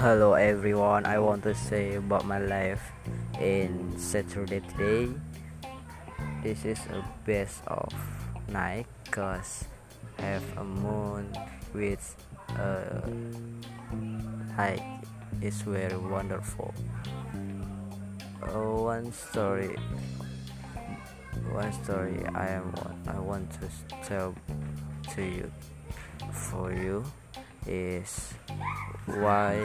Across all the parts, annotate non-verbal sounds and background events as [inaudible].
Hello everyone, I want to say about my life in Saturday today. This is a best of night cause have a moon with a light is very wonderful. Uh, one story, one story I am I want to tell to you for you is why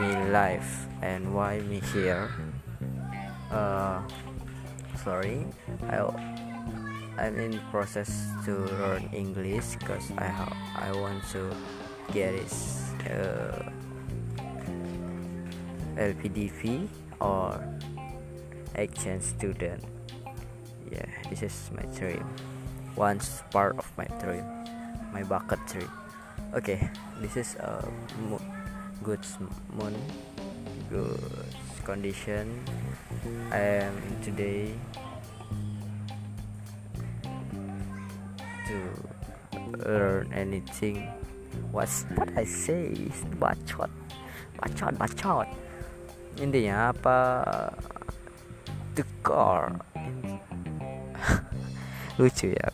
me life and why me here. Uh, sorry I I'm in process to learn English because I I want to get this uh, LPDP or exchange student this is my dream. Once part of my dream. My bucket dream. Okay this is uh, a good moon good condition. I am today to learn anything. What's what I say is bacot bacot bacot intinya apa? Dekor lucu ya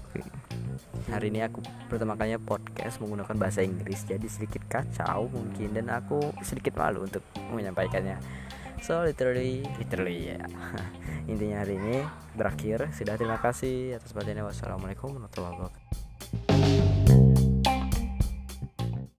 hari ini aku pertama kalinya podcast menggunakan bahasa Inggris jadi sedikit kacau mungkin dan aku sedikit malu untuk menyampaikannya. So literally literally ya. Yeah. [laughs] intinya hari ini berakhir. Sudah terima kasih atas perhatiannya. Wassalamualaikum warahmatullahi wabarakatuh